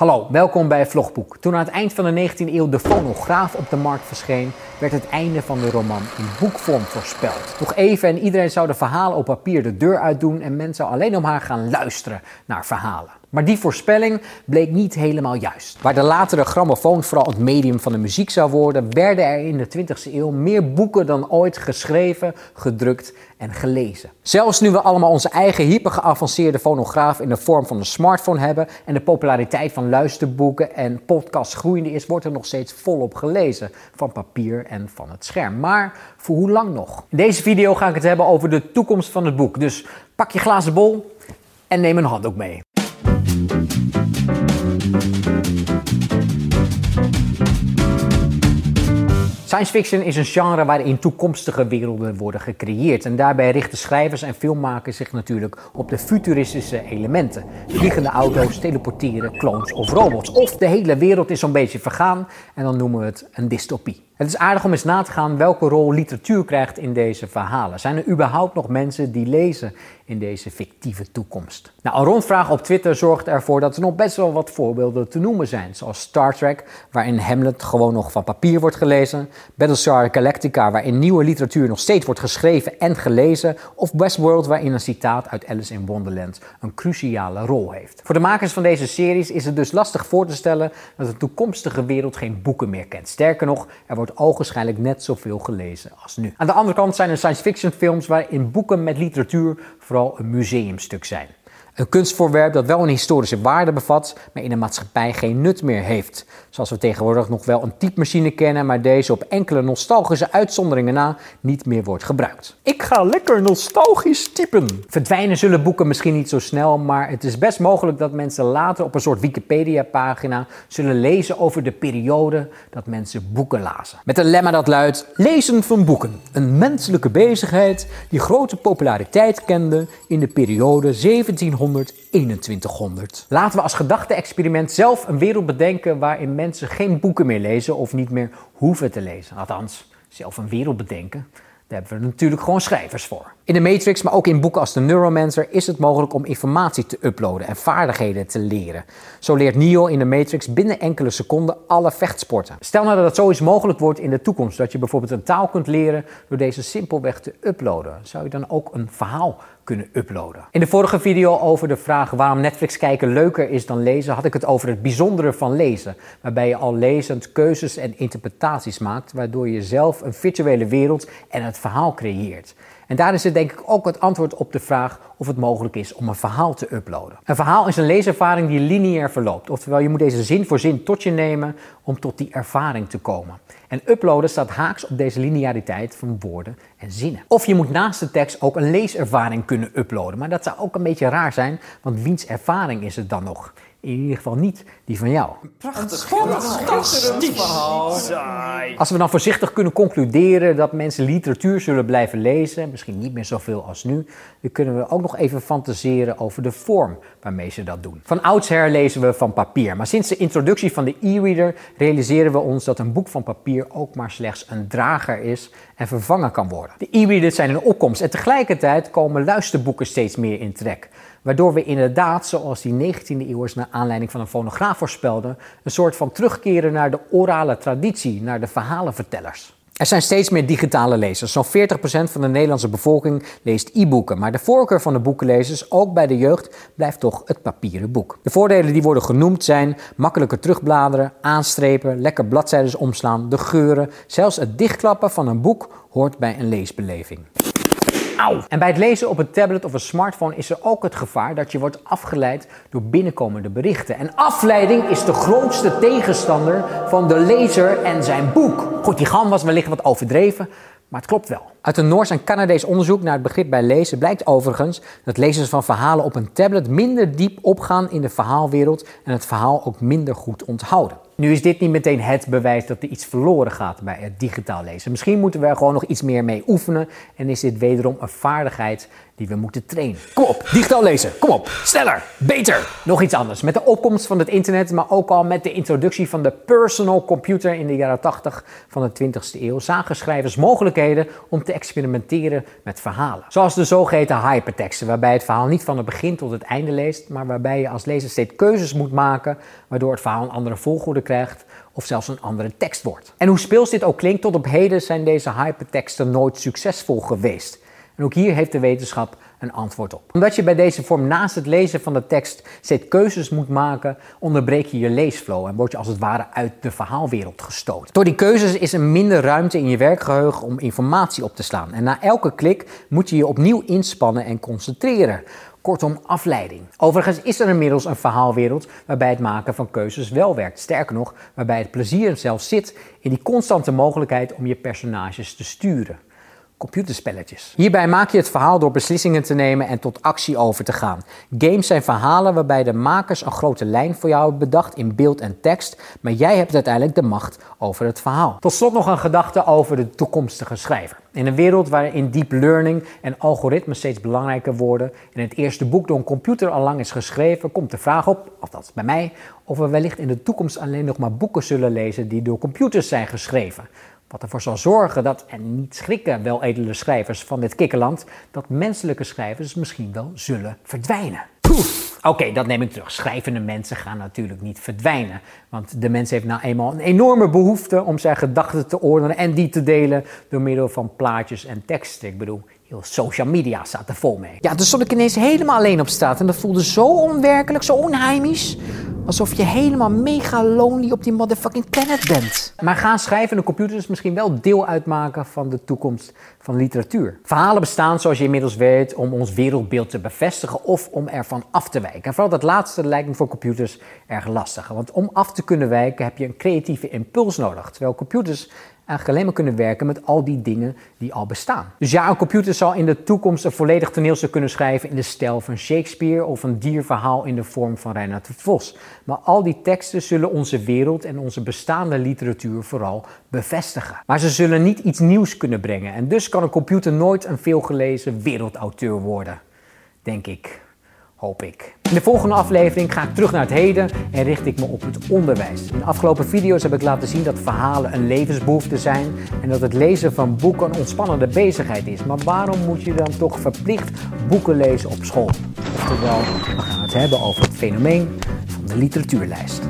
Hallo, welkom bij Vlogboek. Toen aan het eind van de 19e eeuw de fonograaf op de markt verscheen, werd het einde van de roman in boekvorm voorspeld. Nog even en iedereen zou de verhalen op papier de deur uitdoen en men zou alleen om haar gaan luisteren naar verhalen. Maar die voorspelling bleek niet helemaal juist. Waar de latere grammofoon vooral het medium van de muziek zou worden, werden er in de 20e eeuw meer boeken dan ooit geschreven, gedrukt en gelezen. Zelfs nu we allemaal onze eigen hypergeavanceerde fonograaf in de vorm van een smartphone hebben en de populariteit van luisterboeken en podcasts groeiende is, wordt er nog steeds volop gelezen van papier en van het scherm. Maar voor hoe lang nog? In deze video ga ik het hebben over de toekomst van het boek. Dus pak je glazen bol en neem een handdoek mee. Science fiction is een genre waarin toekomstige werelden worden gecreëerd. En daarbij richten schrijvers en filmmakers zich natuurlijk op de futuristische elementen. Vliegende auto's, teleporteren, clones of robots. Of de hele wereld is zo'n beetje vergaan en dan noemen we het een dystopie. Het is aardig om eens na te gaan welke rol literatuur krijgt in deze verhalen. Zijn er überhaupt nog mensen die lezen in deze fictieve toekomst? Nou, een rondvraag op Twitter zorgt ervoor dat er nog best wel wat voorbeelden te noemen zijn. Zoals Star Trek, waarin Hamlet gewoon nog van papier wordt gelezen. Battlestar Galactica, waarin nieuwe literatuur nog steeds wordt geschreven en gelezen. Of Westworld, waarin een citaat uit Alice in Wonderland een cruciale rol heeft. Voor de makers van deze series is het dus lastig voor te stellen dat de toekomstige wereld geen boeken meer kent. Sterker nog, er wordt wordt ogenschijnlijk net zoveel gelezen als nu. Aan de andere kant zijn er science fiction films waarin boeken met literatuur vooral een museumstuk zijn. Een kunstvoorwerp dat wel een historische waarde bevat, maar in de maatschappij geen nut meer heeft. Zoals we tegenwoordig nog wel een typemachine kennen, maar deze op enkele nostalgische uitzonderingen na niet meer wordt gebruikt. Ik ga lekker nostalgisch typen. Verdwijnen zullen boeken misschien niet zo snel, maar het is best mogelijk dat mensen later op een soort Wikipedia-pagina zullen lezen over de periode dat mensen boeken lazen. Met een lemma dat luidt: Lezen van boeken. Een menselijke bezigheid die grote populariteit kende in de periode 1700 2100. Laten we als gedachte-experiment zelf een wereld bedenken waarin mensen geen boeken meer lezen of niet meer hoeven te lezen. Althans, zelf een wereld bedenken. Daar hebben we natuurlijk gewoon schrijvers voor. In de Matrix, maar ook in boeken als The Neuromancer, is het mogelijk om informatie te uploaden en vaardigheden te leren. Zo leert Neo in de Matrix binnen enkele seconden alle vechtsporten. Stel nou dat het zoiets mogelijk wordt in de toekomst, dat je bijvoorbeeld een taal kunt leren door deze simpelweg te uploaden. Zou je dan ook een verhaal kunnen uploaden. In de vorige video over de vraag waarom Netflix kijken leuker is dan lezen, had ik het over het bijzondere van lezen. Waarbij je al lezend keuzes en interpretaties maakt, waardoor je zelf een virtuele wereld en het verhaal creëert. En daar is het denk ik ook het antwoord op de vraag of het mogelijk is om een verhaal te uploaden. Een verhaal is een leeservaring die lineair verloopt. Oftewel, je moet deze zin voor zin tot je nemen om tot die ervaring te komen. En uploaden staat haaks op deze lineariteit van woorden en zinnen. Of je moet naast de tekst ook een leeservaring kunnen uploaden. Maar dat zou ook een beetje raar zijn, want wiens ervaring is het dan nog? In ieder geval niet die van jou. Prachtig, fantastisch verhaal. Als we dan voorzichtig kunnen concluderen dat mensen literatuur zullen blijven lezen, misschien niet meer zoveel als nu, dan kunnen we ook nog even fantaseren over de vorm waarmee ze dat doen. Van oudsher lezen we van papier, maar sinds de introductie van de e-reader realiseren we ons dat een boek van papier ook maar slechts een drager is en vervangen kan worden. De e-readers zijn in opkomst en tegelijkertijd komen luisterboeken steeds meer in trek. Waardoor we inderdaad, zoals die 19e eeuwers naar aanleiding van een fonograaf voorspelden, een soort van terugkeren naar de orale traditie, naar de verhalenvertellers. Er zijn steeds meer digitale lezers. Zo'n 40% van de Nederlandse bevolking leest e-boeken. Maar de voorkeur van de boekenlezers, ook bij de jeugd, blijft toch het papieren boek. De voordelen die worden genoemd zijn makkelijker terugbladeren, aanstrepen, lekker bladzijden omslaan, de geuren. Zelfs het dichtklappen van een boek hoort bij een leesbeleving. En bij het lezen op een tablet of een smartphone is er ook het gevaar dat je wordt afgeleid door binnenkomende berichten. En afleiding is de grootste tegenstander van de lezer en zijn boek. Goed, die gram was wellicht wat overdreven, maar het klopt wel. Uit een Noors en Canadees onderzoek naar het begrip bij lezen blijkt overigens dat lezers van verhalen op een tablet minder diep opgaan in de verhaalwereld en het verhaal ook minder goed onthouden. Nu is dit niet meteen het bewijs dat er iets verloren gaat bij het digitaal lezen. Misschien moeten we er gewoon nog iets meer mee oefenen en is dit wederom een vaardigheid die we moeten trainen. Kom op, digitaal lezen. Kom op, sneller, beter. Nog iets anders. Met de opkomst van het internet, maar ook al met de introductie van de personal computer in de jaren 80 van de 20e eeuw, zagen schrijvers mogelijkheden om te experimenteren met verhalen. Zoals de zogeheten hyperteksten, waarbij het verhaal niet van het begin tot het einde leest, maar waarbij je als lezer steeds keuzes moet maken, waardoor het verhaal een andere volgorde krijgt of zelfs een andere tekst wordt. En hoe speels dit ook klinkt, tot op heden zijn deze hyperteksten nooit succesvol geweest. En ook hier heeft de wetenschap een antwoord op. Omdat je bij deze vorm naast het lezen van de tekst steeds keuzes moet maken, onderbreek je je leesflow en word je als het ware uit de verhaalwereld gestoten. Door die keuzes is er minder ruimte in je werkgeheugen om informatie op te slaan. En na elke klik moet je je opnieuw inspannen en concentreren. Kortom, afleiding. Overigens is er inmiddels een verhaalwereld waarbij het maken van keuzes wel werkt. Sterker nog, waarbij het plezier zelf zit in die constante mogelijkheid om je personages te sturen computerspelletjes. Hierbij maak je het verhaal door beslissingen te nemen en tot actie over te gaan. Games zijn verhalen waarbij de makers een grote lijn voor jou hebben bedacht in beeld en tekst, maar jij hebt uiteindelijk de macht over het verhaal. Tot slot nog een gedachte over de toekomstige schrijver. In een wereld waarin deep learning en algoritmes steeds belangrijker worden en het eerste boek door een computer al lang is geschreven, komt de vraag op, althans bij mij, of we wellicht in de toekomst alleen nog maar boeken zullen lezen die door computers zijn geschreven. Wat ervoor zal zorgen dat, en niet schrikken wel edele schrijvers van dit kikkerland, dat menselijke schrijvers misschien wel zullen verdwijnen. Oké, dat neem ik terug. Schrijvende mensen gaan natuurlijk niet verdwijnen. Want de mens heeft nou eenmaal een enorme behoefte om zijn gedachten te ordenen en die te delen door middel van plaatjes en teksten. Ik bedoel, heel social media staat er vol mee. Ja, dus stond ik ineens helemaal alleen op straat en dat voelde zo onwerkelijk, zo onheimisch. Alsof je helemaal mega lonely op die motherfucking planet bent. Maar gaan schrijvende computers misschien wel deel uitmaken van de toekomst van literatuur? Verhalen bestaan, zoals je inmiddels weet, om ons wereldbeeld te bevestigen of om ervan af te wijken. En vooral dat laatste lijkt me voor computers erg lastig. Want om af te kunnen wijken heb je een creatieve impuls nodig. Terwijl computers eigenlijk alleen maar kunnen werken met al die dingen die al bestaan. Dus ja, een computer zal in de toekomst een volledig toneelstuk kunnen schrijven in de stijl van Shakespeare of een dierverhaal in de vorm van Reinhard de Vos. Maar al die teksten zullen onze wereld en onze bestaande literatuur vooral bevestigen. Maar ze zullen niet iets nieuws kunnen brengen en dus kan een computer nooit een veelgelezen wereldauteur worden, denk ik hoop ik. In de volgende aflevering ga ik terug naar het heden en richt ik me op het onderwijs. In de afgelopen video's heb ik laten zien dat verhalen een levensbehoefte zijn en dat het lezen van boeken een ontspannende bezigheid is. Maar waarom moet je dan toch verplicht boeken lezen op school? Oftewel, we gaan het hebben over het fenomeen van de literatuurlijst.